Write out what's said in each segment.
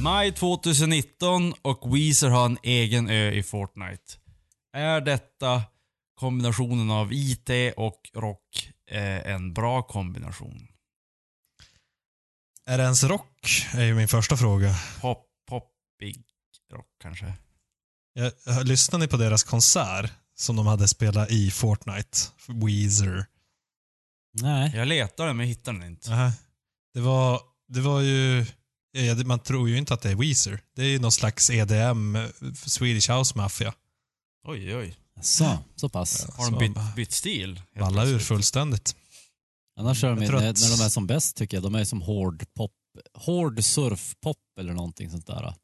Maj 2019 och Weezer har en egen ö i Fortnite. Är detta kombinationen av IT och rock eh, en bra kombination? Är det ens rock? är ju min första fråga. Pop, poppig rock kanske? Jag, jag, lyssnade ni på deras konsert som de hade spelat i Fortnite? Weezer. Nej. Jag letade men hittade den inte. Nähä. Det var, det var ju... ja, det- Man tror ju inte att det är Weezer. Det är ju någon slags EDM, eh, Swedish House Mafia. Oj, oj. Så, så pass. Har de bytt, bytt stil? Balla ur fullständigt. Annars är de, Jag när, att- de är som bäst tycker jag, de är som hård pop, hård surfpop eller någonting sånt där.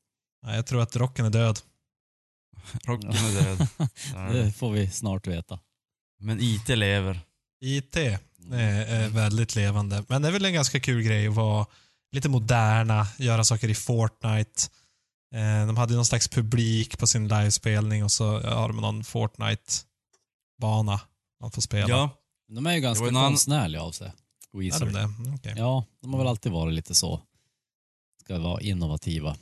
Nej, jag tror att rocken är död. Rocken är död. Det får vi snart veta. Men IT lever. IT är, är väldigt levande. Men det är väl en ganska kul grej att vara lite moderna, göra saker i Fortnite. Eh, De hade ju någon slags publik på sin livespelning och så har de någon Fortnite-bana man får spela. Ja. De är ju ganska Det konstnärliga av sig. Är Weezer. de det? Mm, Okej. Ja, de har väl alltid varit lite så. Ska vara innovativa.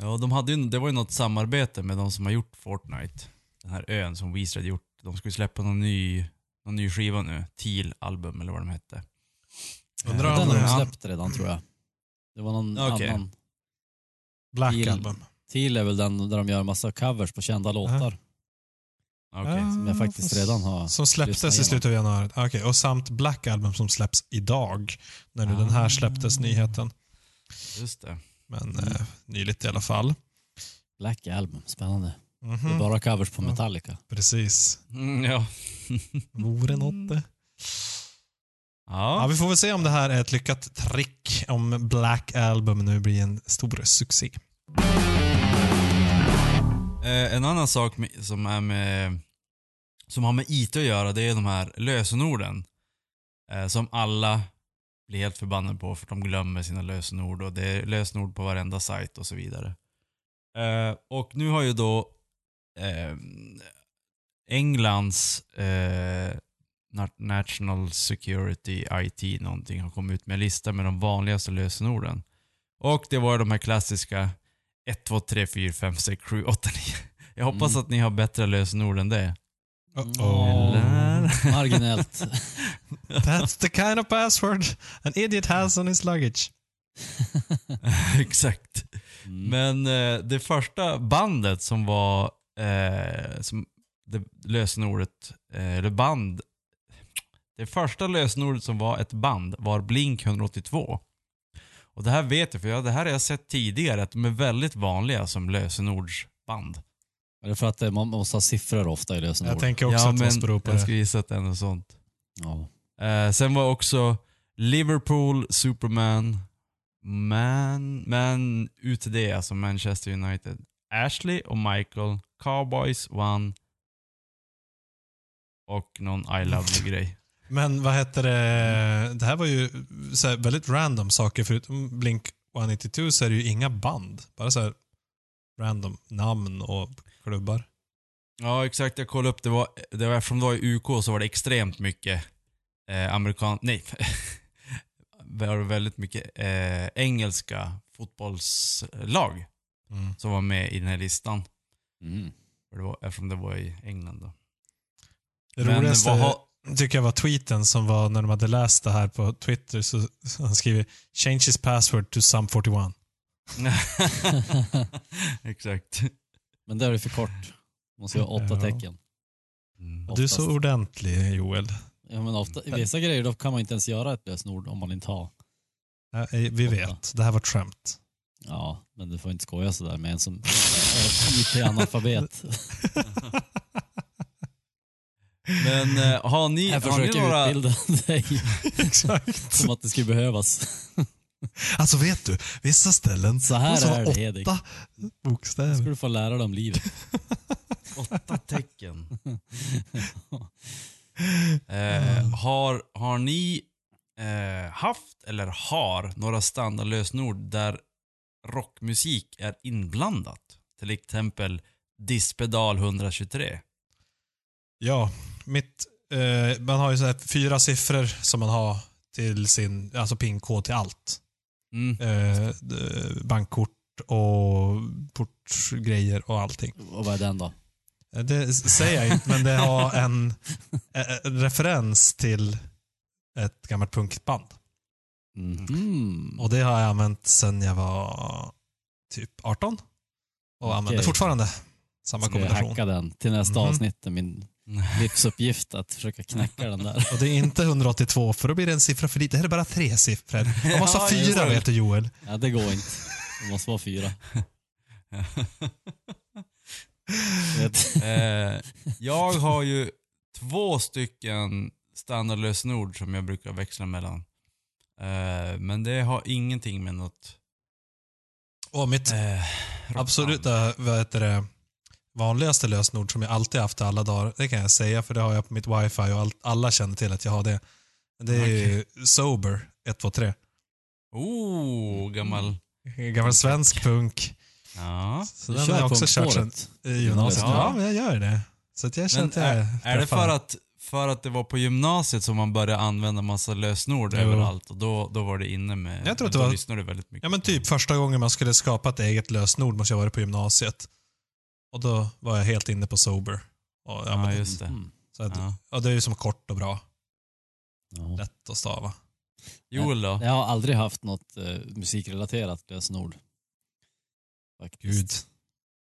Ja, de hade ju, det var ju något samarbete med de som har gjort Fortnite. Den här ön som Weezer hade gjort. De skulle släppa någon ny, någon ny skiva nu. Teal album eller vad de hette. Undrar Den har de släppt redan tror jag. Det var någon Okej. annan. Black Till- Album. Till är väl den där de gör massa covers på kända låtar. Okej. Som jag faktiskt redan har Som släpptes i slutet av januari. Okej, Och samt Black Album som släpps idag. När nu den här släpptes, nyheten. Just det. Men eh, nyligt i alla fall. Black Album, spännande. Det är bara covers på Metallica. Precis. Mm, ja. Vore något det. Ja, ja. vi får väl se om det här är ett lyckat trick. Om Black Album nu blir en stor succé. Eh, en annan sak med, som är med som har med IT att göra, det är de här lösenorden. Eh, som alla blir helt förbannade på för de glömmer sina lösenord och det är lösenord på varenda sajt och så vidare. Eh, och nu har ju då eh, Englands eh, Nat- National Security IT någonting har kommit ut med en lista med de vanligaste lösenorden. Och det var de här klassiska 1, 2, 3, 4, 5, 6, 7, 8, 9. Jag hoppas Mm. att ni har bättre lösenord än det. Uh-oh. Eller? Marginellt. That's the kind of password an idiot has on his luggage. Exakt. Mm. Men eh, det första bandet som var eh, som det lösenordet, eh, eller band, det första lösenordet som var ett band var Blink 182. Och det här vet jag, för jag, det här har jag sett tidigare, att de är väldigt vanliga som lösenordsband. Är det för att eh, man måste ha siffror ofta i lösenord? Jag tänker också att det måste bero på jag det. skulle gissa att det är något sånt. Ja. Eh, sen var också Liverpool, Superman, Man, Man UTD, alltså Manchester United. Ashley och Michael, Cowboys, One och någon I love you-grej. Men vad heter det? Det här var ju så här, väldigt random saker. Förutom Blink 182 så är det ju inga band. Bara så här random namn och klubbar. Ja, exakt. Jag kollade upp. Det var, det var, eftersom det var i UK så var det extremt mycket eh, amerikan... Nej. det var väldigt mycket eh, engelska fotbollslag Mm. som var med i den här listan. Mm. För det var, eftersom det var i England då. Det Men roligaste vad har- tycker jag var tweeten som var när de hade läst det här på Twitter. Så, så han skriver “Change his password to sum 41”. Exakt. Men det är det för kort. Måste ju ha åtta Ja. tecken. Mm. Du är så ordentlig Joel. Ja, men ofta, I vissa grejer då kan man inte ens göra ett lösenord om man inte har. Ja, Vi vet, det här var ett skämt. Ja, men du får inte skoja sådär med en som är IT-analfabet. Men eh, har ni, Jag har ni försöker några... utbilda dig Exakt. som att det skulle behövas. Alltså vet du, vissa ställen Så här måste är vara det, åtta Hedvig. bokstäver. ska du få lära dig om livet. Åtta tecken. eh, har, har ni eh, haft eller har några standardlösenord där rockmusik är inblandat? Till exempel Dispedal 123. Ja, mitt, eh, man har ju så här fyra siffror som man har till sin, alltså PIN-kod till allt. Mm. Eh, bankkort och portgrejer och allting. Och vad är den då? Eh, Det säger jag inte, men det har en, eh, en referens till ett gammalt punkband. Mhm. Och det har jag använt sedan jag var typ 18. Och Okej. använder fortfarande samma Ska jag kombination. hacka den till nästa Mhm. avsnitt. Min livsuppgift att försöka knäcka den där. Och det är inte 182 för då blir det en siffra för lite. Det här är bara tre siffror. Man måste ha fyra det. vet du Joel. Ja, det går inte. Det måste vara fyra. Eh, jag har ju två stycken standardlösenord som jag brukar växla mellan. Eh, men det har ingenting med något Och mitt eh, absoluta vad heter det, vanligaste lösenord som jag alltid haft i alla dagar, det kan jag säga för det har jag på mitt wifi och all, alla känner till att jag har det. Det är ju Sober 123. Oh, gammal. Gammal svensk punk. Ja. Så den har jag också kört sen i gymnasiet. Ja. Men jag gör det. Så att jag känner att jag är, är det för att, för att det var på gymnasiet som man började använda massa lösenord Jo. överallt och då, då var det inne med... Jag tror att då det var- lyssnade du väldigt mycket. Ja men typ första gången man skulle skapa ett eget lösenord måste jag ha varit på gymnasiet. Och då var jag helt inne på Sober. Och, ja, Ja, men, just det. Mm. så att, Ja. och det är ju som kort och bra. Ja. Lätt att stava. Joel då? Jag har aldrig haft något eh, musikrelaterat lösenord. Faktiskt.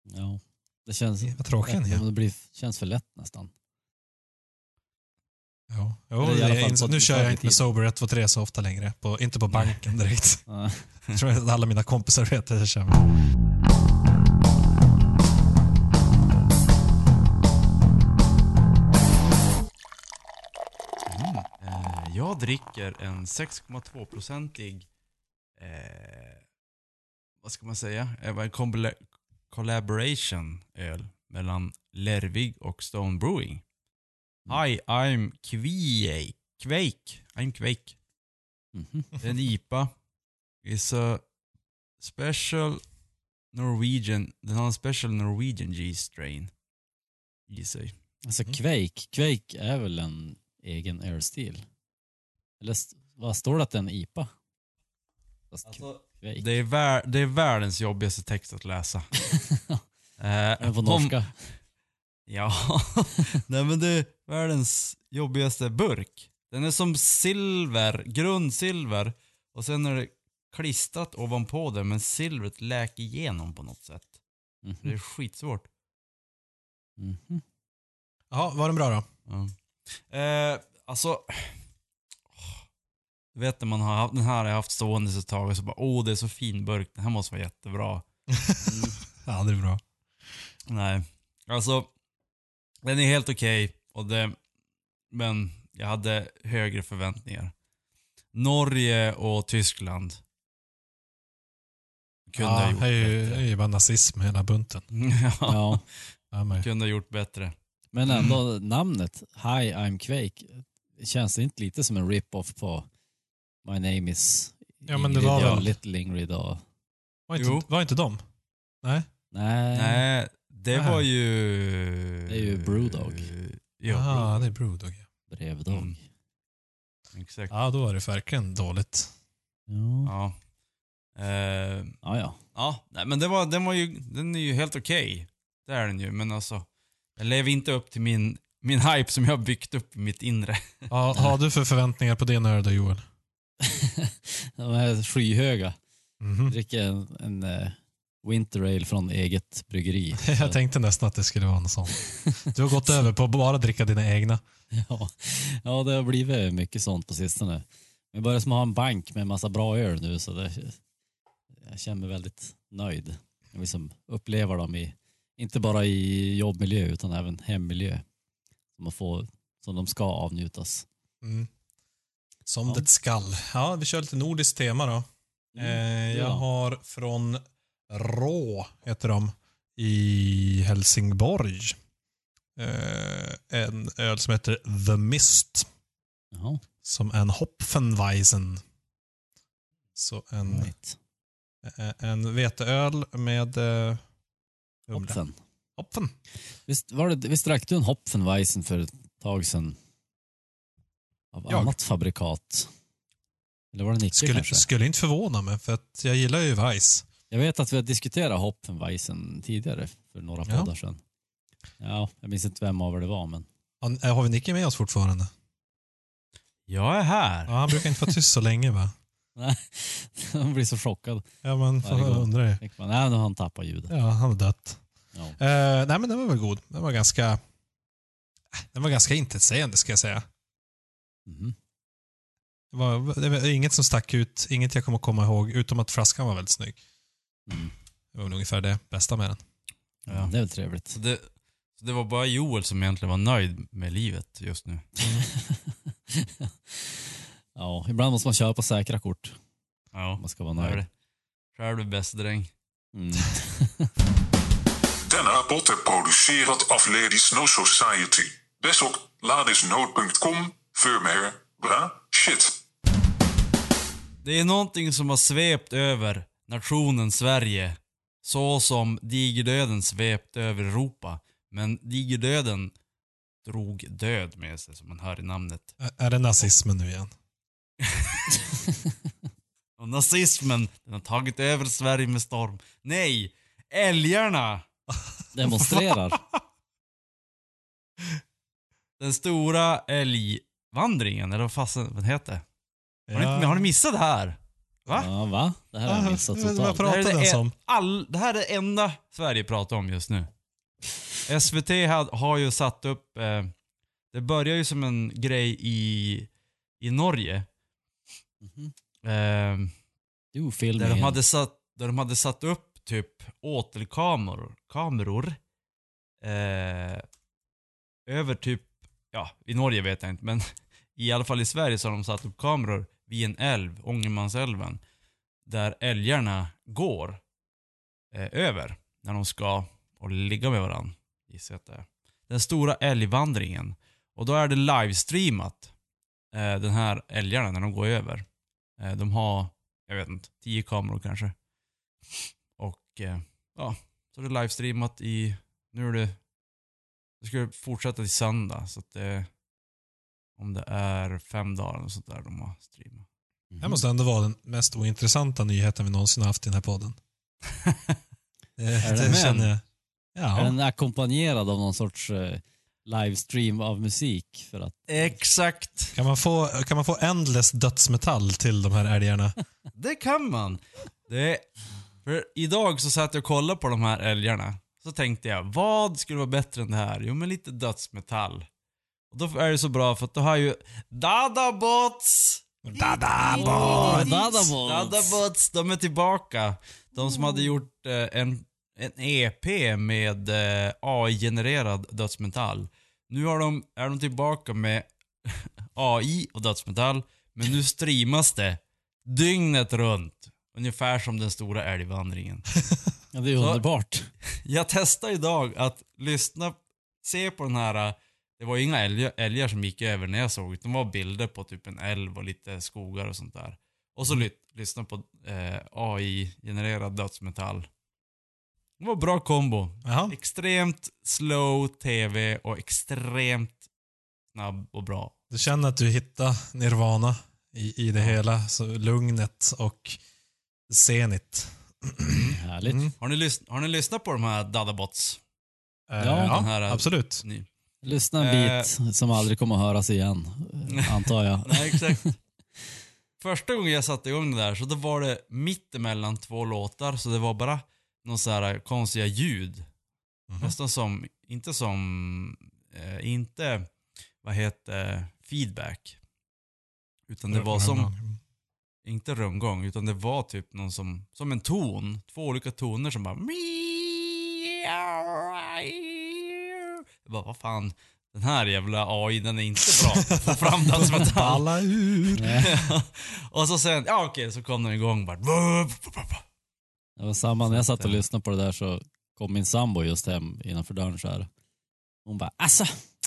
Gud, Ja. Det känns, vad tråkig ni är. det blir, känns för lätt nästan. Ja. Jo, Eller i alla jag fall insåg- på- nu kör jag inte med. Sober 123 så ofta längre. På, inte på banken direkt. Ja. Jag tror att alla mina kompisar vet att jag kör med. Eh, jag dricker en 6,2-procentig, eh, vad ska man säga, Eh, vad en combla- collaboration öl mellan Lervig och Stone Brewing. Hi, I'm Kvake. Quake. I'm Quake. Det är en IPA. It's a special Norwegian, den har en special Norwegian G-strain i sig. Alltså Mm. Quake, Quake är väl en egen airstil? Eller vad står det att det är en IPA? Quake. Det är, det är världens jobbigaste text att läsa. eh, den på om- norska? Ja, nej men det är världens jobbigaste burk. Den är som silver, grundsilver och sen är det klistrat ovanpå det men silvret läker igenom på något sätt. Mhm. Det är skitsvårt. Mhm. Jaha, var den bra då? Ja. Eh, alltså, du vet när man har haft, den här har jag haft stående ett tag och så bara åh det är så fin burk, den här måste vara jättebra. Ja, det är bra. Nej, alltså den är helt okej och det, men jag hade högre förväntningar. Norge och Tyskland kunde ha ja, gjort det är ju, det är bättre. ju bara nazism hela bunten. ja, Ja, Ja, men, kunde ha gjort bättre. men ändå namnet Hi I'm Quake känns det inte lite som en rip-off på My name is Ja, men det Ingrid var och väl- Little Ingrid och... var, inte, Jo. var inte de? Nej? Nej. Nej, det Nej. var ju... Det är ju Brewdog. Ja, ah, det är Brewdog. ja. Brevdog. Mm. exakt. Ja, då är det verkligen dåligt. Ja. Ja. Eh, ja, ja. ja, nej, men det var, den, var ju, den är ju helt okej. Det är den ju, men alltså. Jag lever inte upp till min, min hype som jag har byggt upp i mitt inre. Vad har du för förväntningar på din öl då, Joel? De är skyhöga. Mhm. Dricker en, en eh, Winter Ale från eget bryggeri. Jag tänkte nästan att det skulle vara något sånt. Du har gått över på att bara dricka dina egna. Ja. ja, det har blivit mycket sånt på sistone. Vi börjar som ha en bank med en massa bra öl nu så det, jag känner mig väldigt nöjd. Jag liksom uppleva dem i, inte bara i jobbmiljö utan även hemmiljö. Som, man får, som de ska avnjutas. Mm. Som Ja. det skall. Ja, vi kör lite nordiskt tema då. Eh, jag ja. har från Rå, heter de, i Helsingborg. Eh, en öl som heter The Mist. Jaha, Som en Hopfenweisen. Så en, right. eh, en veteöl med eh, humle. Hopfen. Hopfen. Visst, var det, visst drack du en Hopfenweisen för ett tag sedan? Av Jag? annat fabrikat? Eller var det Nicke Skulle, kanske? skulle inte förvåna mig, för att jag gillar ju Weiss. Jag vet att vi har diskuterat Hopfenweisen tidigare för några Ja. poddar sedan. Ja, jag minns inte vem av er det var, men Han- eh, Har vi Nicke med oss fortfarande? Jag är här. Ja, han brukar inte vara tyst så länge va? han blir så chockad. Ja, men Varje gång. undrar man, Nej, nu har han tappat ljudet. Ja, han har dött. Ja. Eh, nej, men den var väl god. Den var ganska... Den var ganska intetsägande ska jag säga. Mhm. Det var, det var inget som stack ut, inget jag kommer att komma ihåg, utom att flaskan var väldigt snygg. Mm. Det var väl ungefär det bästa med den. Ja. Det är väl trevligt. Så det, så det var bara Joel som egentligen var nöjd med livet just nu. ja, ibland måste man köpa säkra kort Ja, man ska vara det är nöjd. det. Själv du bäst dräng. Mm. Denna podd är producerad av Ladies No Society. Besok ladisnood.com för mer bra shit. Det är någonting som har svept över nationen Sverige. Så som digerdöden svept över Europa. Men digerdöden drog död med sig som man hör i namnet. Ä- Är det nazismen nu igen? Och nazismen, den har tagit över Sverige med storm. Nej! Älgarna! Demonstrerar. Den stora älgvandringen, eller vad fasen vad heter? Har, Ja. ni, har ni missat det här? Va? Ja, va? Det här har jag Ja, missat vad totalt. pratar det, här är det, en- all, det här är det enda Sverige pratar om just nu. SVT har, har ju satt upp, eh, det börjar ju som en grej i, i Norge. Mhm. Eh, Jo, där, de hade satt, där de hade satt upp typ åtelkameror kameror, eh, över typ, ja i Norge vet jag inte men i alla fall i Sverige så har de satt upp kameror vid en älv, Ångermansälven, där älgarna går eh, över när de ska och ligga med varandra. Gissar jag att det är. Den stora älgvandringen. Och då är det livestreamat, eh, den här älgarna när de går över. Eh, de har, jag vet inte, tio kameror kanske. Och eh, ja, så är det livestreamat i, nu är det, det ska fortsätta till söndag så att det, om det är fem dagar och sånt där de har streamat. Mhm. Det måste ändå vara den mest ointressanta nyheten vi någonsin har haft i den här podden. Det, Är det känner jag. Är Ja. den ackompanjerad av någon sorts eh, livestream av musik? För att, Exakt! Kan man, få, kan man få endless dödsmetall till de här älgarna? Det kan man. Det, för idag så satt jag och kollade på de här älgarna. Så tänkte jag, vad skulle vara bättre än det här? Jo men lite dödsmetall. Och då är det så bra för att då har ju Dadabots! Dadabots! Dadabots, de är tillbaka. De som hade gjort eh, en, en EP med eh, AI-genererad dödsmetall. Nu har de, är de tillbaka med AI och dödsmetall, men nu streamas det dygnet runt. Ungefär som den stora älgvandringen. Ja, det är Så- underbart. Jag testade idag att lyssna, se på den här, eh, det var ju inga älgar, älgar som gick över när jag såg, utan det var bilder på typ en älv och lite skogar och sånt där. Och så ly, lyssna på eh, AI-genererad dödsmetall. Det var bra kombo. Jaha. Extremt slow TV och extremt snabb och bra. Du känner att du hittar nirvana i, i det hela. Så lugnet och zenit. Härligt. Mm. Har ni, har ni lyssnat på de här Dadabots? Eh, Ja, ja, den här- absolut. Ni? Lyssna en Eh. bit som aldrig kommer att höras igen, eh, antar jag. Nej, exakt. Första gången jag satte igång det där så då var det mitt emellan två låtar så det var bara någon så här konstiga ljud. Mhm. Nästan som, inte som, eh, inte, vad heter feedback. Utan det var som, inte rundgång, utan det var typ någon som, som en ton. Två olika toner som bara Jag bara, vad fan. den här jävla AI, den är inte bra få fram dödsmetall. Balla ur. Och så sen, ja okej, så kom den igång bara. Det var samma när jag satt och lyssnade på det där så kom min sambo just hem innanför dörren så här. Hon bara, alltså,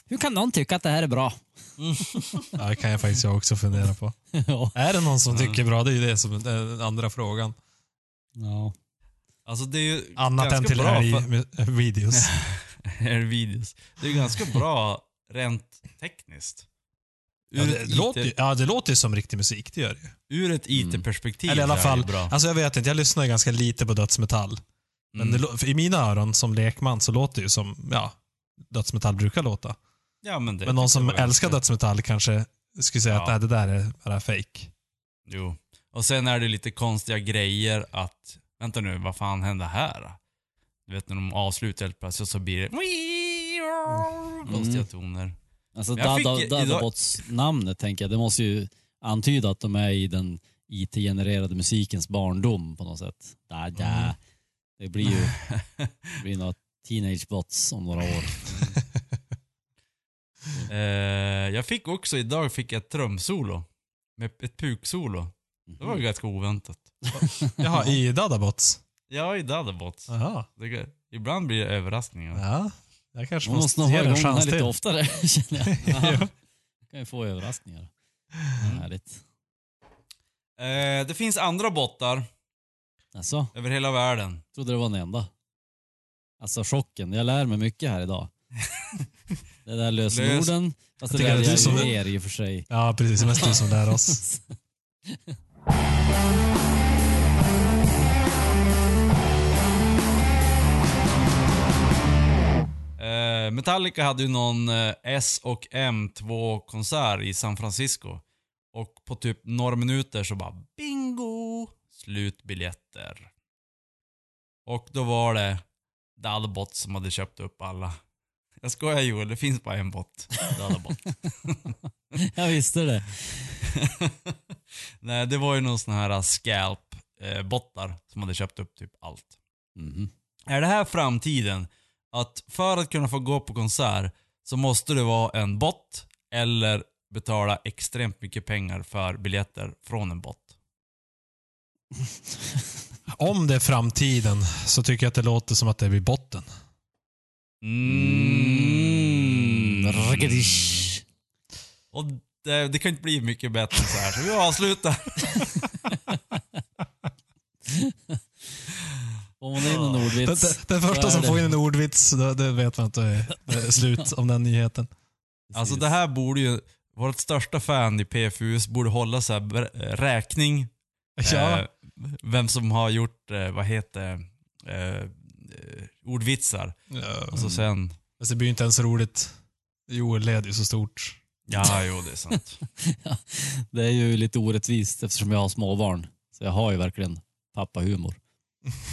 hur kan någon tycka att det här är bra? Ja, det kan jag faktiskt också fundera på. ja. Är det någon som tycker bra? Det är ju det som är den andra frågan. ja. Alltså det är ju Annat än till bra för- älgvideos. Videos. Det är ganska bra rent tekniskt. Ja, det, det låter, ja, det låter ju som riktig musik, det gör det ju. ur ett IT-perspektiv Eller i alla fall, det bra. alltså jag vet inte, jag lyssnar ju ganska lite på dödsmetall. Men Mm. det, i mina öron som lekman så låter det ju som, ja, dödsmetall brukar låta. ja, men det Men någon som älskar ganska- dödsmetall kanske skulle säga att Ja. nej, det där är bara fake. Jo. Och sen är det lite konstiga grejer att, vänta nu, vad fan hände här? Du vet när de avslutar helt plötsligt så blir det konstiga Mm. toner. Alltså Jag fick Dada- idag- Dadabots namnet tänker jag, det måste ju antyda att de är i den IT-genererade musikens barndom på något sätt. Dada. Mm. Det blir ju det blir några teenage bots om några år. Eh, jag fick också, idag fick jag ett trumsolo. Med ett puksolo. Det var ganska oväntat. Jaha, i Dadabots? Ja, i Dadabots. Jaha. Det, ibland blir det överraskningar. Ja, jag kanske Man måste måste nog ha igång den här lite oftare känner jag. Ja. Ja. kan ju få överraskningar. Mm. Härligt. Eh, det finns andra bottar Alltså, över hela världen. trodde det var den enda. Alltså chocken, jag lär mig mycket här idag. Det där lösenorden, fast det tycker där att du är som- ju er i och för sig. Ja, precis. Det är mest du som lär oss. Metallica hade ju någon eh, S och M2-konsert i San Francisco. Och på typ några minuter så bara bingo! Slutbiljetter. Och då var det Dadabot som hade köpt upp alla. Jag skojar Joel, det finns bara en bot. Dadabot. Jag visste det. Nej, det var ju någon sån här scalp-bottar som hade köpt upp typ allt. Mhm. Är det här framtiden? Att för att kunna få gå på konsert så måste det vara en bot eller betala extremt mycket pengar för biljetter från en bot. Om det är framtiden så tycker jag att det låter som att det blir botten. Mm. Ragadish. Och det, det kan inte bli mycket bättre än så här, så vi avslutar. Får man in en Den, ordvits. den, den så första är som det. får in en ordvits, då, det vet man att det är, det är slut om den nyheten. Alltså det här borde ju, vårt största fan i PFUS borde hålla så här ber- räkning. Ja, Eh, vem som har gjort, eh, vad heter eh, eh, ordvitsar. ja. Och så sen, Fast det blir ju inte ens roligt. Joel led ju så stort. ja jo det är sant. Det är ju lite orättvist eftersom jag har småbarn. Så jag har ju verkligen pappahumor.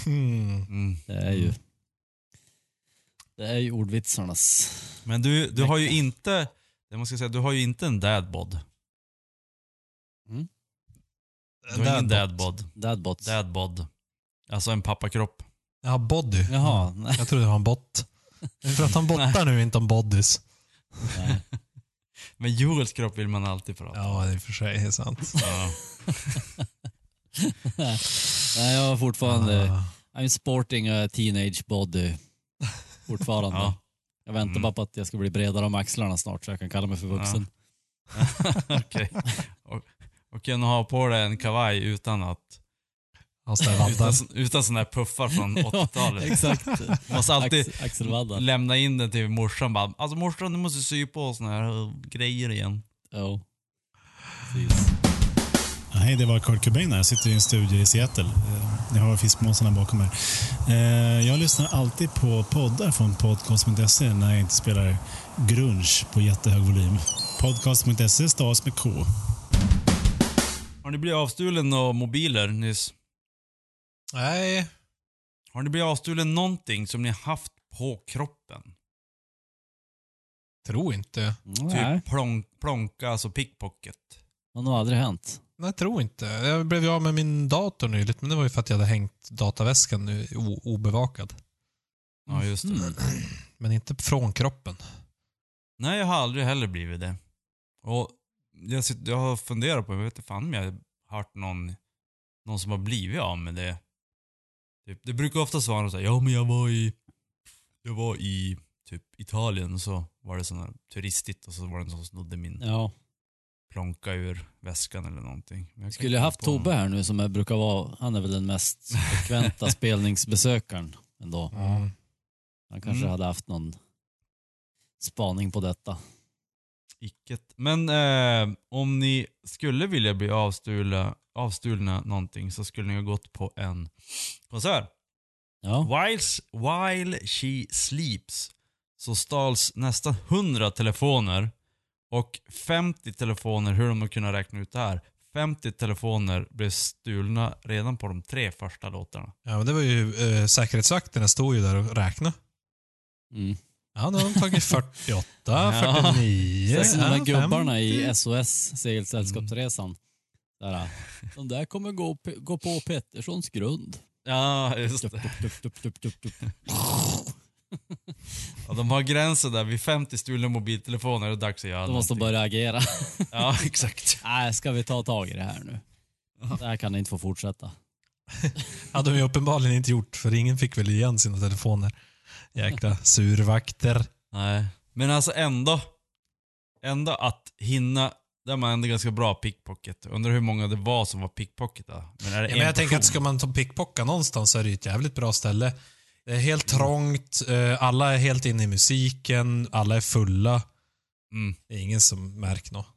Mm. Mm. Det är ju det är ju ordvitsarnas. Men du, du har ju inte, jag måste säga, du har ju inte en dadbod. Du har ingen dadbod. Dadbots. Dadbod. Alltså en pappakropp. Har body. Jaha. Nej. Jag trodde det var en bot. Vi pratar om bottar nu, inte om bodies. Nej. Men Joels kropp vill man alltid prata om. Ja, det är för sig är sant. Ja. Nej, jag har fortfarande... Ah. I'm sporting a teenage body. Fortfarande. Ja. Jag väntar Mm. bara på att jag ska bli bredare om axlarna snart så jag kan kalla mig för vuxen. Okej. Och, och kunna ha på dig en kavaj utan att utan, utan såna här puffar från 80-talet. exakt. Måste alltid Ax, axelvaddar. lämna in den till morsan bara, alltså morsan du måste sy på såna här uh, grejer igen. Jo. Precis. Hej, det var Kurt Cobain här. Jag sitter i en studio i Seattle. Eh, Ni har fiskmåsarna bakom er. Eh, Jag lyssnar alltid på poddar från podcast.se när jag inte spelar grunge på jättehög volym. Podcast.se stavas med K. Har ni blivit avstulen av mobiler nyss? Nej, Har ni blivit avstulen någonting som ni har haft på kroppen? tror inte. Nej, Typ plonk, plonka, alltså pickpocket. det har nog aldrig hänt. Nej, tror inte. Jag blev ju av med min dator nyligt, men det var ju för att jag hade hängt dataväskan obevakad. Ja, just det. Mm. Men inte från kroppen. Nej, jag har aldrig heller blivit det. Och jag, sitter, jag har funderat på, jag vet inte fan om jag har hört någon, någon som har blivit av med det. Typ, det brukar oftast vara så här, ja men jag var i, jag var i typ Italien och så var det här turistigt och så var det någon som snodde min Ja. Plånka ur väskan eller någonting. Jag Skulle jag haft Tobbe här nu som är, brukar vara, han är väl den mest frekventa spelningsbesökaren ändå. Mm. Han kanske Mm. hade haft någon spaning på detta. Icket. Men eh, om ni skulle vilja bli avstulna, avstulna någonting så skulle ni ha gått på en konsert. Ja. Whiles, while she sleeps så stals nästan 100 telefoner och 50 telefoner, hur de har kunnat räkna ut det här, 50 telefoner blev stulna redan på de tre första låtarna. Ja, men det var ju eh, säkerhetsvakterna stod ju där och räknade. Mm. Ja, nu har de tagit 48, Ja. 49, Sen de ja, gubbarna 50. i SOS, Segelsällskapsresan. Där, de där kommer gå, gå på Petterssons grund. Ja, just det. dup, dup, dup. Ja, de har gränsen där vid 50 stulna mobiltelefoner, det är dags att göra De måste någonting. börja agera. Ja, exakt. Nej, ska vi ta tag i det här nu? Det här kan inte få fortsätta. hade de ju uppenbarligen inte gjort, för ingen fick väl igen sina telefoner. Jäkla survakter. Nej, men alltså ändå. Ändå att hinna, där är man ändå ganska bra pickpocket. Undrar hur många det var som var pickpocketa. Men är det Ja, en men jag tänker att ska man ta pickpocka någonstans så är det ju ett jävligt bra ställe. Det är helt trångt, eh, alla är helt inne i musiken, alla är fulla. Mm. Det är ingen som märker något.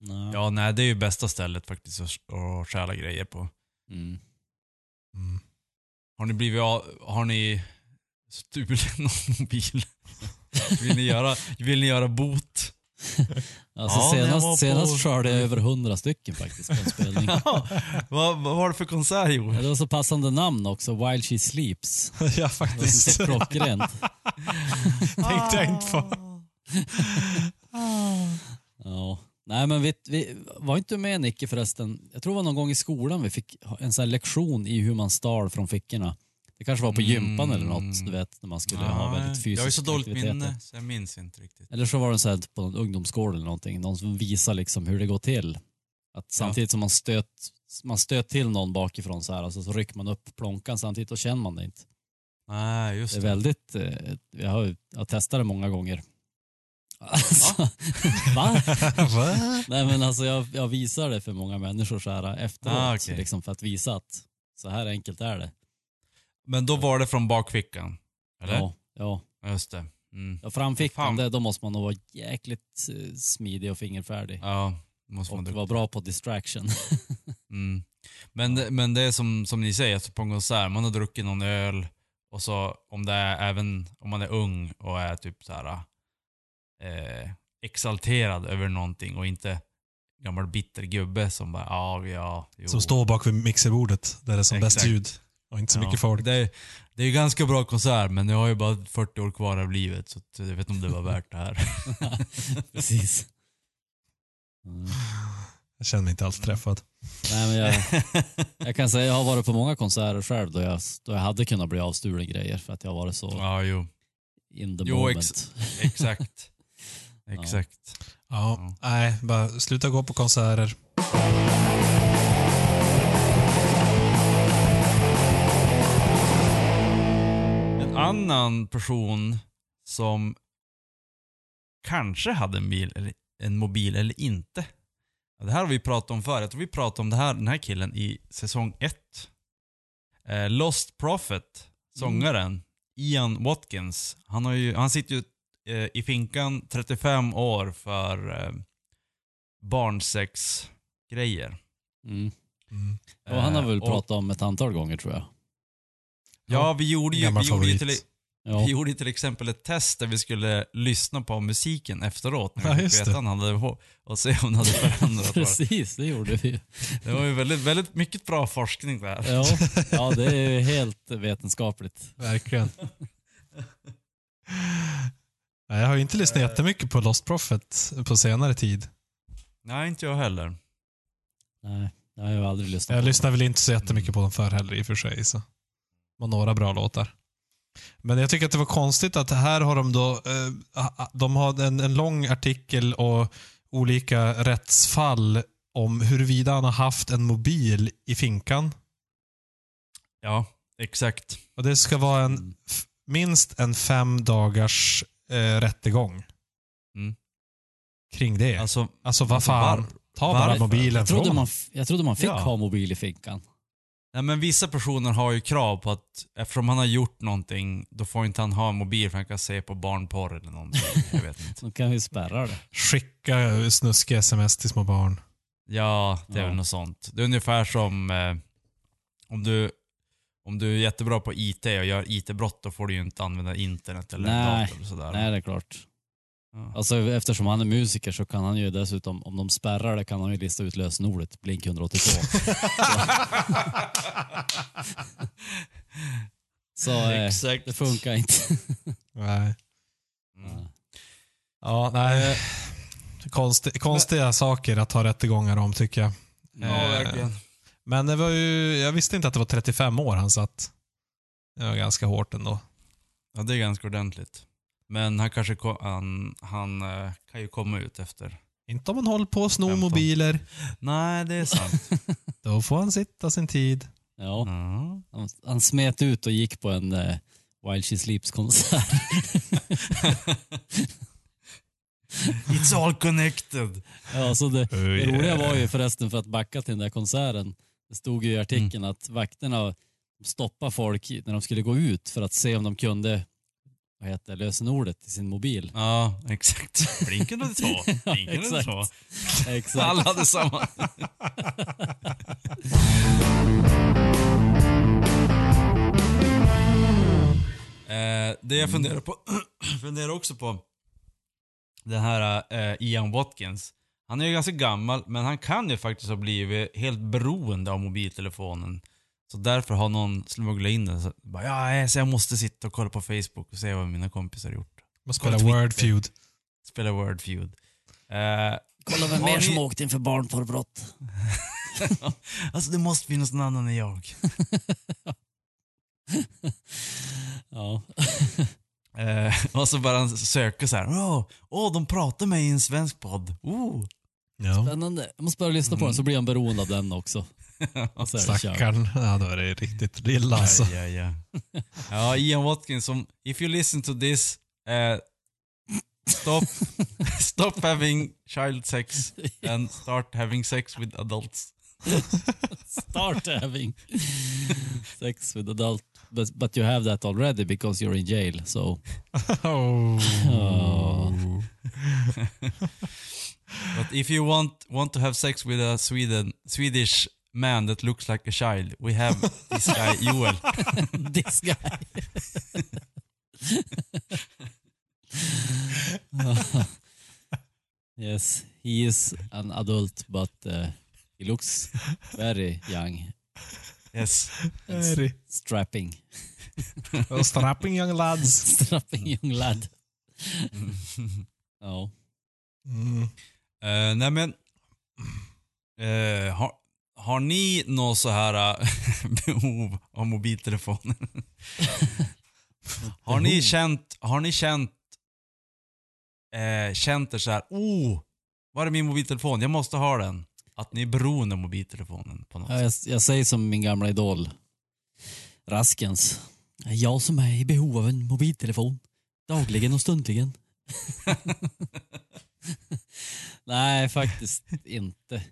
Nej. Ja, nej det är ju bästa stället faktiskt att, att stjäla grejer på. Mm. Mm. Har ni blivit av, har ni stulit någon mobil? Vill ni göra, vill ni göra bot? Alltså Ja, var senast, på- senast körde jag över hundra stycken faktiskt på en spelning. Ja, vad, vad var det för konsert Ja, Joel? det var så passande namn också, While She Sleeps. ja, Det var faktiskt. så klockrent. tänkte jag inte på. Ja. Nej men vi, vi var inte med Nicke förresten. Jag tror det var någon gång i skolan vi fick en sån här lektion i hur man stal från fickorna. Det kanske var på gympan eller något, du vet, när man skulle ha väldigt Nej, fysiska Jag har ju så dåligt aktiviteter. minne så jag minns inte riktigt. Eller så var det så här på en ungdomsgård eller någonting. Någon som visar liksom hur det går till. Att samtidigt som man stöt, man stöt till någon bakifrån så här, alltså, så rycker man upp plånkan samtidigt och känner man det inte. Nej, just Det är det. väldigt, eh, jag har, jag har testat det många gånger. Alltså, va? Va? Nej men alltså jag, jag visar det för många människor så här efteråt. Ah, okej. liksom för att visa att så här enkelt är det. Men då var det från bakfickan? Eller? Ja, ja. Just det. Mm. ja framfickan, det, då måste man nog vara jäkligt eh, smidig och fingerfärdig. Ja, måste man och vara bra på distraction. Mm. Men, det, men det är som, som ni säger, alltså på en konsert, man har druckit någon öl och så om det är även om man är ung och är typ så här eh, exalterad över någonting och inte gammal bitter gubbe som bara ja, ja, jo. Som står bak vid mixerbordet där det är som bäst Exakt. ljud. Och inte så Ja, mycket folk. Det, är- det är ju ganska bra konsert men jag har ju bara 40 år kvar av livet så att jag vet inte om det var värt det här. Precis. Mm. Jag känner mig inte alls träffad. Nej, men jag, jag kan säga jag har varit på många konserter själv då jag, då jag hade kunnat bli avstulen grejer för att jag har varit så ja, jo. in the Jo, moment. ex- Exakt. Exakt. Ja, Ja. nej, bara sluta gå på konserter. Annan person som kanske hade en, bil, eller, en mobil eller inte. Det här har vi pratat om förut. Jag tror vi pratade om det här, den här killen i säsong 1. Eh, Lost Prophet, sångaren, Ian Watkins. Han, har ju, han sitter ju eh, i finkan 35 år för eh, barnsexgrejer. Mm. Mm. Och han har väl Eh, och- pratat om ett antal gånger tror jag. Ja, vi gjorde ju, vi gjorde ju till, Ja. Vi gjorde till exempel ett test där vi skulle lyssna på musiken efteråt när Ja, vi fick veta det. han hade och se om den hade förändrats. Precis, det gjorde vi. det var ju väldigt, väldigt mycket bra forskning där. Ja, ja det är ju helt vetenskapligt. Verkligen. Nej, jag har ju inte lyssnat jättemycket på Lost Prophet på senare tid. Nej, inte jag heller. Nej, jag har ju aldrig lyssnat Jag på lyssnar väl inte så jättemycket på dem förr heller i och för sig. Så. Var några bra låtar. Men jag tycker att det var konstigt att här har de då, eh, de har en, en lång artikel och olika rättsfall om huruvida han har haft en mobil i finkan. Ja, exakt. Och det ska vara en, Mm. minst en fem dagars eh, rättegång Mm. kring det. Alltså, Alltså, vad alltså, fan. var- Ta bara mobilen Jag trodde, från man, jag trodde man fick Ja. ha mobil i fickan. Nej, men vissa personer har ju krav på att eftersom han har gjort någonting, då får inte han ha en mobil för han kan se på barnporr eller någonting. Jag vet inte. Då kan vi spärra det. Skicka snuskiga sms till små barn. Ja, det är Ja. väl något sånt. Det är ungefär som eh, om du om du är jättebra på IT och gör IT-brott, då får du ju inte använda internet eller Nej. dator och sådär. Nej, det är klart. Ja. Alltså, eftersom han är musiker så kan han ju dessutom, om de spärrar det, kan han ju lista ut lösenordet Blink 182. så eh, Exakt. det funkar inte. Nej. Mm. Ja, nej. Konsti, konstiga saker att ha rättegångar om tycker jag. Ja, Eh, verkligen. Men det var ju, jag visste inte att det var 35 år han satt. Det var ganska hårt ändå. Ja, det är ganska ordentligt. Men han kanske han, han eh, kan ju komma ut efter. Inte om man håller på att sno 15. mobiler. Nej, det är sant. Då får han sitta sin tid. Ja, ja. han, han smet ut och gick på en eh, While She Sleeps-konsert. It's all connected. ja, så det, Oh, det yeah. roliga var ju förresten för att backa till den där konserten. Det stod ju i artikeln att vakterna stoppade folk när de skulle gå ut för att se om de kunde vad heter det, lösenordet i sin mobil. Ja, exakt. Blinken och två. Blinken exakt. två. Exakt. Alla hade samma. eh, det jag funderar på, funderar också på, den här eh, Ian Watkins. Han är ju ganska gammal, men han kan ju faktiskt ha blivit helt beroende av mobiltelefonen. Så därför har någon smugglat in den. Så, bara, ja, så jag måste sitta och kolla på Facebook och se vad mina kompisar har gjort. Man spelar Twitter. Word Feud. Spela Word Feud. Eh, Kolla vem mer ni- som åkte in för barnporrbrott. alltså det måste finnas någon annan än jag. Ja. Eh, och så bara han söka så här. Åh, åh, de pratar med i en svensk podd. Oh. Ja. Spännande. Jag måste börja lyssna på den så blir han beroende av den också. Stackarn. Ja, då är det riktigt illa alltså. Ja, ja, ja. ja, Ian Watkins som, if you listen to this, eh, stop, stop having child sex and start having sex with adults. Start having sex with adult. But, but you have that already because you're in jail. So Oh. Oh. But if you want want to have sex with a Sweden Swedish man that looks like a child, we have this guy Joel. this guy. yes, he is an adult but uh, he looks very young. Yes. and s- Very. strapping. Well, strapping young lads. strapping young lad. Ja. Mm. Eh, nej men, eh, har, har ni något så här eh, behov av mobiltelefoner? har ni känt, har ni känt, eh, känt er så här, oh, var är min mobiltelefon? Jag måste ha den. Att ni är beroende av mobiltelefonen på något Ja, jag, jag säger som min gamla idol Raskens. Jag som är i behov av en mobiltelefon. Dagligen och stundligen. Nej, faktiskt inte.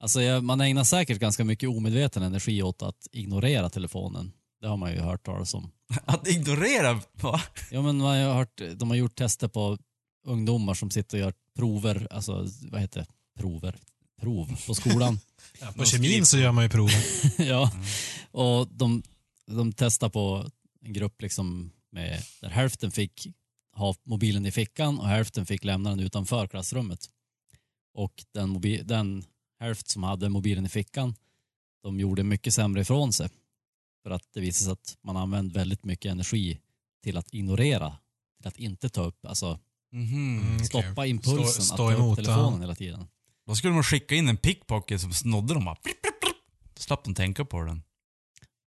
Alltså jag, man ägnar säkert ganska mycket omedveten energi åt att ignorera telefonen. Det har man ju hört talas om. Att ignorera, va? Ja, men man har hört, de har gjort tester på ungdomar som sitter och gör prover, alltså vad heter det? Prover? Prov på skolan. Ja, på kemin så gör man ju proven. ja. Och de, de testar på en grupp liksom med, där hälften fick ha mobilen i fickan och hälften fick lämna den utanför klassrummet. Och den, mobil, den hälft som hade mobilen i fickan, de gjorde mycket sämre ifrån sig. För att det visade sig att man använde väldigt mycket energi till att ignorera, till att inte ta upp, alltså. Mm, stoppa impulsen Stå- att stå ta emot, upp telefonen ja. hela tiden. Då skulle man skicka in en pickpocket som snodde dem bara. Då slapp de tänka på den.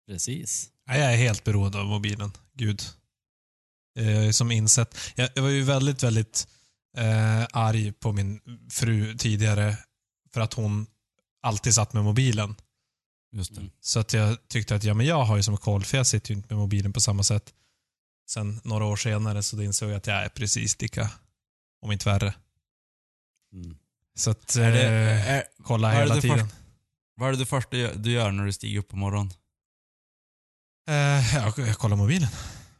Precis. Jag är helt beroende av mobilen. Gud. Eh, som insett. Jag, jag var ju väldigt, väldigt eh, arg på min fru tidigare för att hon alltid satt med mobilen. Just det. Mm. Så att jag tyckte att ja, men jag har ju som koll, för jag sitter ju inte med mobilen på samma sätt. Sen några år senare så insåg jag att jag är precis lika, om inte värre. Mm. Så att, Är det, eh, är, kolla vad är hela det tiden. först- vad är det första du gör när du stiger upp på morgonen? Eh, ja, jag kollar mobilen.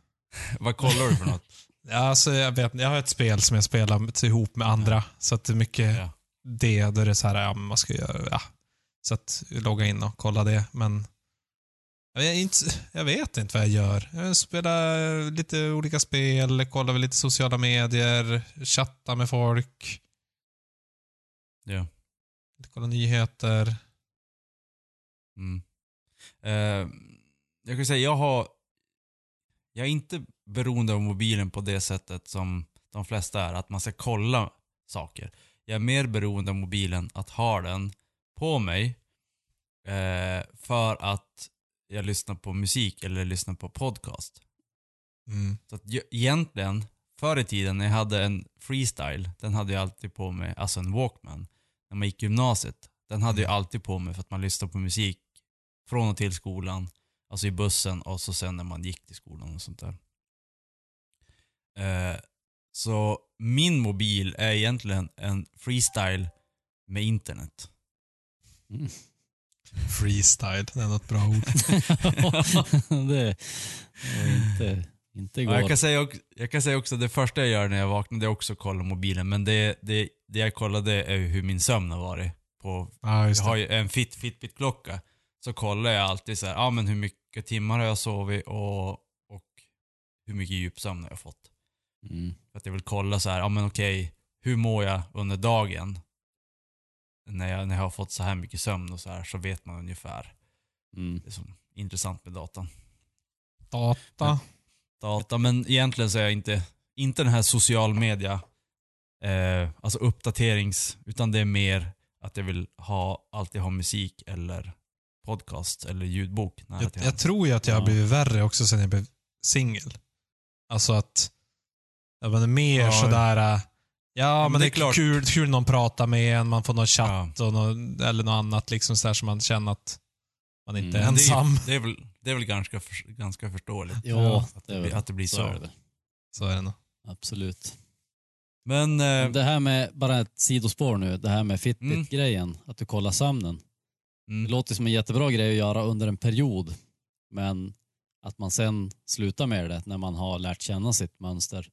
Vad kollar du för något? Ja, alltså, jag, vet, jag har ett spel som jag spelar ihop med andra. Så att det är mycket Ja. Det. Då är det så här, ja, man ska göra, ja. Så att logga in och kolla det. Men jag, är inte, jag vet inte vad jag gör. Jag spelar lite olika spel, kollar väl lite sociala medier, chattar med folk, Ja. kollar nyheter. Mm. Eh, jag kan säga, jag har... Jag är inte beroende av mobilen på det sättet som de flesta är, att man ska kolla saker. Jag är mer beroende av mobilen att ha den på mig eh, för att jag lyssnar på musik eller lyssnar på podcast. Mm. Så att jag, egentligen, förr i tiden när jag hade en freestyle, den hade jag alltid på mig, alltså en walkman. När man gick gymnasiet, den hade jag alltid på mig för att man lyssnade på musik från och till skolan, alltså i bussen och så sen när man gick till skolan och sånt där. Eh, så min mobil är egentligen en freestyle med internet. Mm. Freestyle, det är något bra ord. det var inte, inte Ja, igår. jag, kan säga, också- jag kan säga också det första jag gör när jag vaknar det är också att kolla mobilen. Men det, det, det jag kollade är hur min sömn har varit. På, just jag det. har ju en fit, Fitbit-klocka. Så kollar jag alltid så här, ja men hur mycket timmar har jag sovit och, och hur mycket djupsömn har jag fått. Mm. För att jag vill kolla så här, ja men okej, hur mår jag under dagen? När jag, när jag har fått så här mycket sömn och så här så vet man ungefär. Mm. Det är som intressant med datan. Data. data, men egentligen så är jag inte, inte den här social media, eh, alltså uppdaterings, utan det är mer att jag vill ha, alltid ha musik eller podcast eller ljudbok Jag, jag tror ju att jag har blivit värre också sen jag blev singel. Alltså att jag var mer Ja. sådär, äh, ja, men men det det är klart. kul, kul någon pratar med en, man får någon chatt Ja. och nå- eller något annat liksom så där som man känner att man inte Mm, är men det är- ensam. Det är, väl, det är väl ganska, för, ganska förståeligt. Ja, att, det det blir, att det blir så så. är det. Så är det nog. Absolut. Men, eh, Det här med, bara ett sidospår nu, det här med Fitbit-grejen, att du kollar sömnen. Det mm, låter som en jättebra grej att göra under en period, men att man sen slutar med det när man har lärt känna sitt mönster.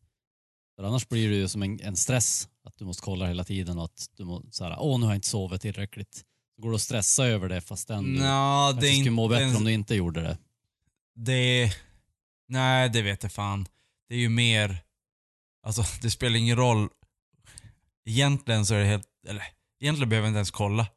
För annars blir det ju som en, en stress, att du måste kolla hela tiden och att du måste såhär, åh nu har jag inte sovit tillräckligt. Så går du att stressa över det fastän du kanske skulle må bättre ens- om du inte gjorde det. Det... Nej, det vet jag fan. Det är ju mer... Alltså, det spelar ingen roll. Egentligen så är det helt... Eller, egentligen behöver jag inte ens kolla.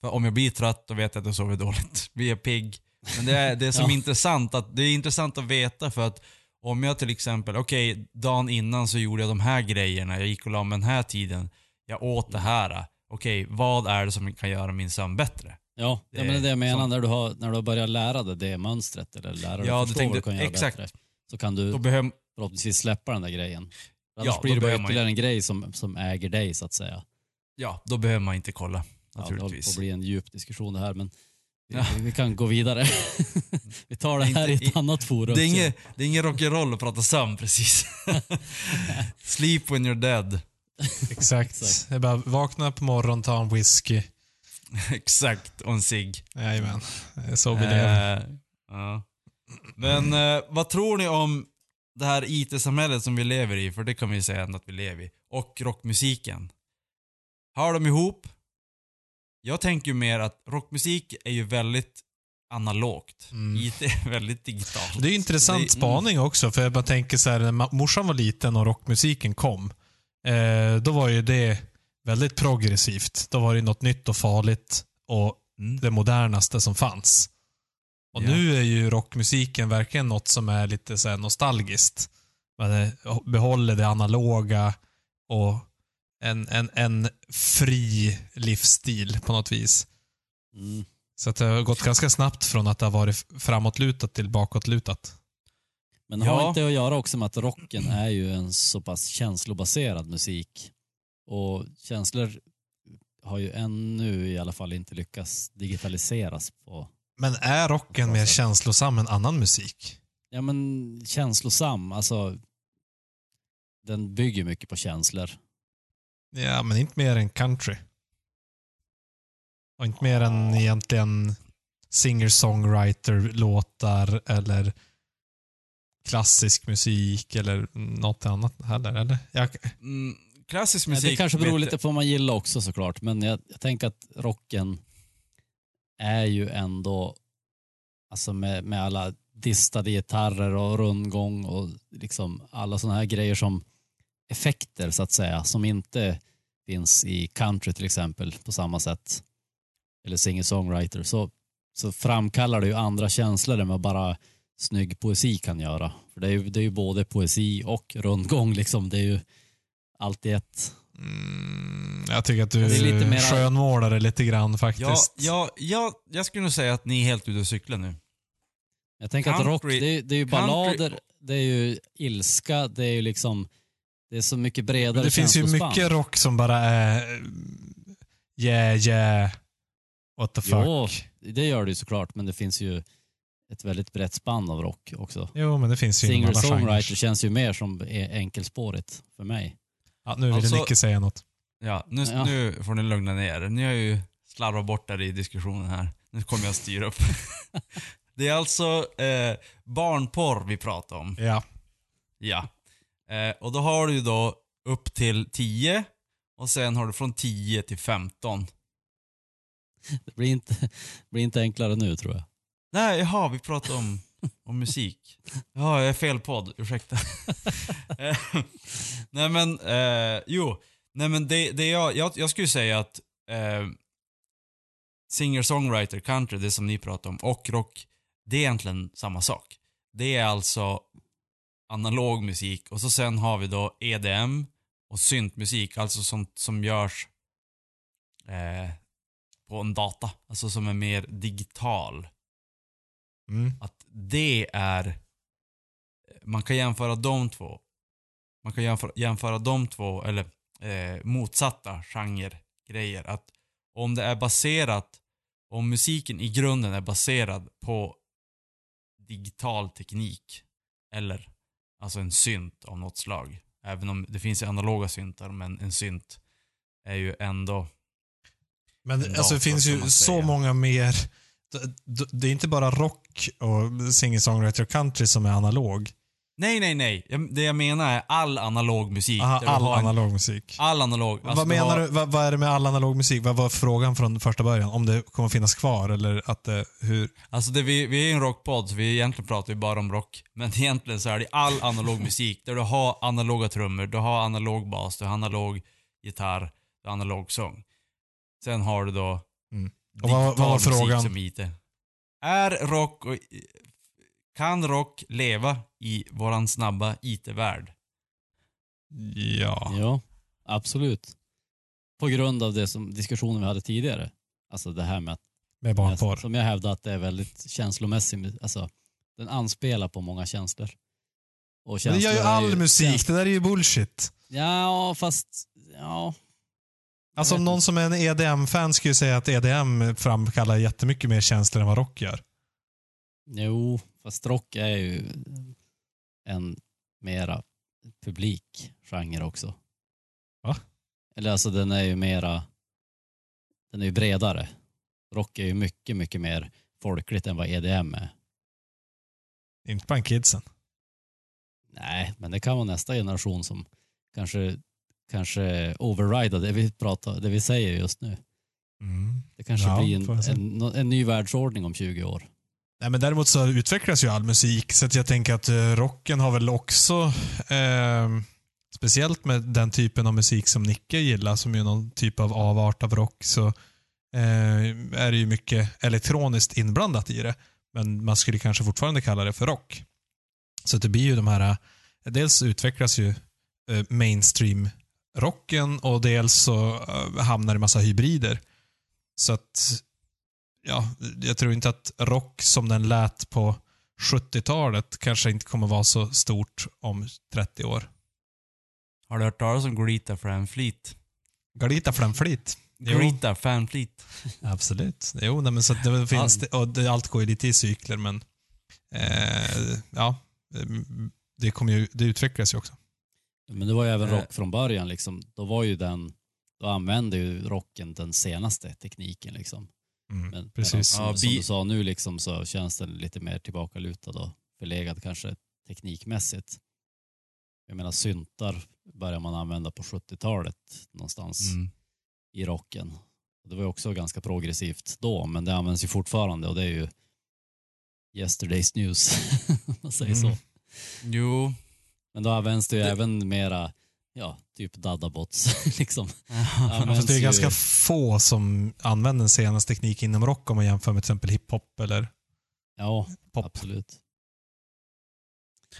För om jag blir trött, då vet jag att jag sover dåligt. Blir jag pigg. Men det är det är som Ja. intressant, att, det är intressant att veta för att om jag till exempel, okej, dagen innan så gjorde jag de här grejerna, jag gick och la mig den här tiden, jag åt det här. Okej, vad är det som kan göra min sömn bättre? Ja, Det ja men det är det jag är menar som- när du har, när du har börjat lära dig det mönstret eller lära dig Ja, förstå vad du tänkte- kan göra exakt. bättre. Så kan du Då behöver, förhoppningsvis släppa den där grejen. För Ja, Annars blir det bara behöver man ytterligare en grej som, som äger dig så att säga. ja, då behöver man inte kolla. Ja, det håller på Naturligtvis. att bli en djup diskussion det här men Ja. vi kan gå vidare. vi tar det här i ett annat forum. Det är, inget, det är ingen rock'n'roll att prata sömn precis. Sleep when you're dead. Exakt. Exakt. Jag bara vakna på morgonen, ta en whisky. Exakt, och en cigg. Jajamän. Det är Så vi lever. Eh, ja. Men eh, vad tror ni om det här IT-samhället som vi lever i, för det kan vi säga ändå att vi lever i, och rockmusiken? Hör de ihop? Jag tänker ju mer att rockmusik är ju väldigt analogt. Mm. IT är väldigt digitalt. Det är intressant Det- spaning också, för jag bara tänker så här, när morsan var liten och rockmusiken kom, eh, då var ju det väldigt progressivt. Då var det något nytt och farligt och Mm. det modernaste som fanns. Och Ja. nu är ju rockmusiken verkligen något som är lite så nostalgiskt. Man eh, behåller det analoga och en, en, en fri livsstil på något vis. Mm. Så att det har gått ganska snabbt från att det har varit framåtlutat till bakåtlutat. Men Ja. har inte att göra också med att rocken är ju en så pass känslobaserad musik. Och känslor har ju ännu i alla fall inte lyckats digitaliseras på, Men är rocken mer känslosam än annan musik? ja men känslosam, alltså den bygger mycket på känslor. Ja, men inte mer än country. Och inte mer än egentligen singer-songwriter-låtar eller klassisk musik eller något annat heller, eller? Jag, Mm, klassisk Ja, musik... det kanske beror lite på vad man gillar också såklart, men jag, jag tänker att rocken är ju ändå, alltså med, med alla distade gitarrer och rundgång och liksom alla sådana här grejer som effekter så att säga, som inte finns i country till exempel på samma sätt, eller singer-songwriter, så, så framkallar det ju andra känslor än vad bara snygg poesi kan göra. För det är ju, det är ju både poesi och rundgång liksom. Det är ju allt i ett. mm, jag tycker att du Det är lite mera- skönmålar det lite grann Ja, faktiskt. ja, ja, jag skulle nog säga att ni är helt ute och cyklar nu. Jag tänker att rock, Country- det är, det är ju country- ballader, det är ju ilska, det är ju liksom, det är så mycket bredare det finns ju mycket rock som bara är yeah, yeah, what the fuck. Jo, det gör det ju såklart, men det finns ju ett väldigt brett spann av rock också. Jo, men det finns ju Singer-songwriter känns ju mer som är enkelspårigt för mig. Ja, nu vill Alltså- Nicke säga något. Ja, nu, Ja. nu får ni lugna ner er. Ni har ju slarvat bort där i diskussionen här. Nu kommer jag styra upp. det är alltså eh, barnporr vi pratar om. Ja. Ja. Eh, och då har du ju då upp till 10 och sen har du från 10 till 15. Det blir inte, det blir inte enklare nu tror jag. Nej, jaha, vi pratar om, om musik. Ja, jag är fel podd, ursäkta. Eh, Nej men, eh, jo. Nej men det, det jag, jag, jag skulle säga att eh, singer-songwriter, country, det som ni pratar om, och rock, det är egentligen samma sak. Det är alltså analog musik och så sen har vi då EDM och syntmusik, alltså sånt som görs eh, på en data, alltså som är mer digital Mm. att det är... Man kan jämföra de två. Man kan jämföra, jämföra de två, eller eh, motsatta genregrejer. Att om det är baserat, om musiken i grunden är baserad på digital teknik, eller alltså en synt av något slag. Även om det finns ju analoga syntar, men en synt är ju ändå... Men En alltså, det dator, finns ju så många mer... Det är inte bara rock och singer-songwriter och country som är analog. Nej, nej, nej. Jag- Det jag menar är all analog musik. Aha, där du all har en- analog musik. All analog. Alltså vad menar har- du? Vad, vad är det med all analog musik? Vad var frågan från första början? Om det kommer finnas kvar eller att det, hur? Alltså det, vi, vi är ju en rockpodd, så vi egentligen pratar ju bara om rock. Men egentligen så är det all analog musik. Där du har analoga trummor, du har analog bas, du har analog gitarr, du har analog sång. Sen har du då Mm. Och vad- vad var digital musik frågan? som IT. Är rock och, kan rock leva i våran snabba IT-värld? Ja. Ja, absolut. På grund av det som diskussionen vi hade tidigare. Alltså det här med att, Med barnporr. som jag hävdar att det är väldigt känslomässigt, alltså den anspelar på många känslor. Och Men det gör ju känslor all musik. Det där är ju bullshit. Ja, fast, ja. Alltså om någon som är en EDM-fan skulle ju säga att EDM framkallar jättemycket mer känslor än vad rock gör. Jo, fast rock är ju en mera publikgenre också. Va? Eller alltså den är ju mera, den är ju bredare. Rock är ju mycket, mycket mer folkligt än vad EDM är. Inte bland kidsen. Nej, men det kan vara nästa generation som kanske, kanske overrider det vi pratar, det vi säger just nu. Mm. Det kanske Ja, blir en, en, en ny världsordning om 20 år. Nej, men däremot så utvecklas ju all musik, så att jag tänker att eh, rocken har väl också, eh, speciellt med den typen av musik som Nicke gillar, som är någon typ av avart av rock, så eh, är det ju mycket elektroniskt inblandat i det. Men man skulle kanske fortfarande kalla det för rock. Så att det blir ju de här, eh, dels utvecklas ju eh, mainstream-rocken och dels så eh, hamnar det massa hybrider. Så att ja, jag tror inte att rock som den lät på 70-talet kanske inte kommer vara så stort om 30 år. Har du hört talas om Greta Fanfleet? Galita Flamfleet. Jo. Greta Fanfleet. Absolut. Jo, nej, men så det finns det, och det, allt går ju lite i cykler, men eh, ja, det, kommer ju, det utvecklas ju också. Men det var ju även Eh. rock från början. Liksom. Då var ju den, då använde ju rocken den senaste tekniken. Liksom. Mm, Men, precis. medan, Ja, som bi- du sa nu liksom, så känns den lite mer tillbakalutad och förlegad kanske teknikmässigt. Jag menar syntar började man använda på 70-talet någonstans Mm. i rocken. Det var ju också ganska progressivt då, men det används ju fortfarande och det är ju yesterday's news, om man säger så. Mm. Jo. Men då används det ju Det- även mera, ja, typ dadabots liksom. Används det är ju- ganska få som använder den senaste tekniken inom rock om man jämför med till exempel hiphop eller Ja, pop. absolut.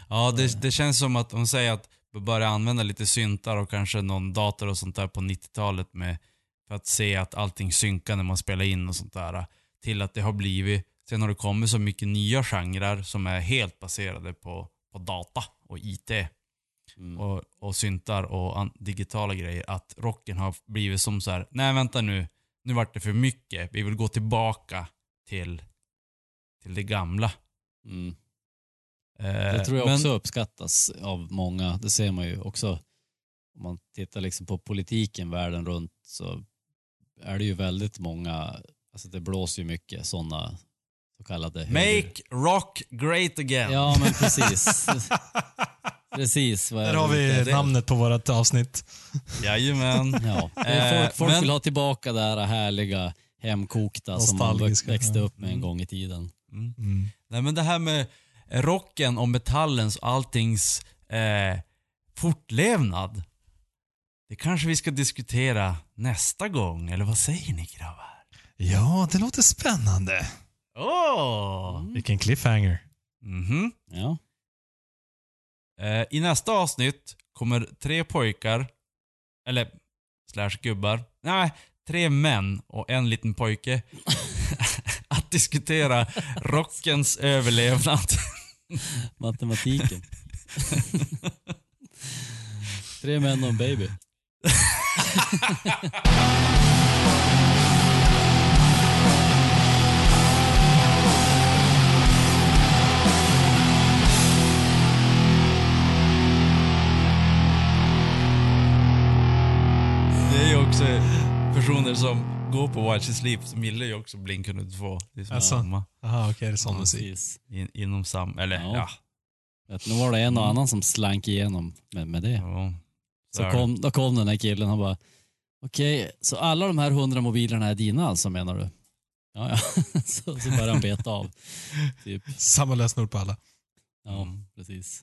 Ja, det, det känns som att de säger att vi börjar använda lite syntar och kanske någon dator och sånt där på 90-talet med för att se att allting synkar när man spelar in och sånt där. Till att det har blivit, sen har det kommit så mycket nya genrer som är helt baserade på, på data och IT Mm. och, och syntar och an, digitala grejer. Att rocken har blivit som så här, nej vänta nu, nu vart det för mycket. Vi vill gå tillbaka till, till det gamla. Mm. Eh, Det tror jag men- också uppskattas av många. Det ser man ju också om man tittar liksom på politiken världen runt så är det ju väldigt många, alltså det blåser ju mycket sådana så kallade höger- Make rock great again. Ja men precis. precis. vad är Där har vi namnet på vårt avsnitt. Jajamän. Ja, det är Eh, folk, folk men- vill ha tillbaka det här härliga hemkokta som man växte upp med en gång i tiden. Mm. Mm. Nej men det här med rocken och metallens och alltings eh, fortlevnad. Det kanske vi ska diskutera nästa gång, eller vad säger ni grabbar? Ja, det låter spännande. Åh! Vilken cliffhanger. Mhm. Ja. Eh, I nästa avsnitt kommer tre pojkar, eller slash gubbar, nej, tre män och en liten pojke att diskutera rockens överlevnad. Matematiken. Tre män och en baby. Också personer som går på Watch and Sleep som gillar ju också Blink-182. Det är som Alltså. samma. Jaha, okej, det är sån musik. precis. In, inom sam... Eller Ja. ja. Vet, nu var det en och Mm. annan som slank igenom med, med det. ja. Så är det. kom, då kom den här killen och bara, okej, så alla de här hundra mobilerna är dina alltså menar du? Ja, ja. så, så började han beta av. Typ. Samma lösenord på alla. Ja, Mm. precis.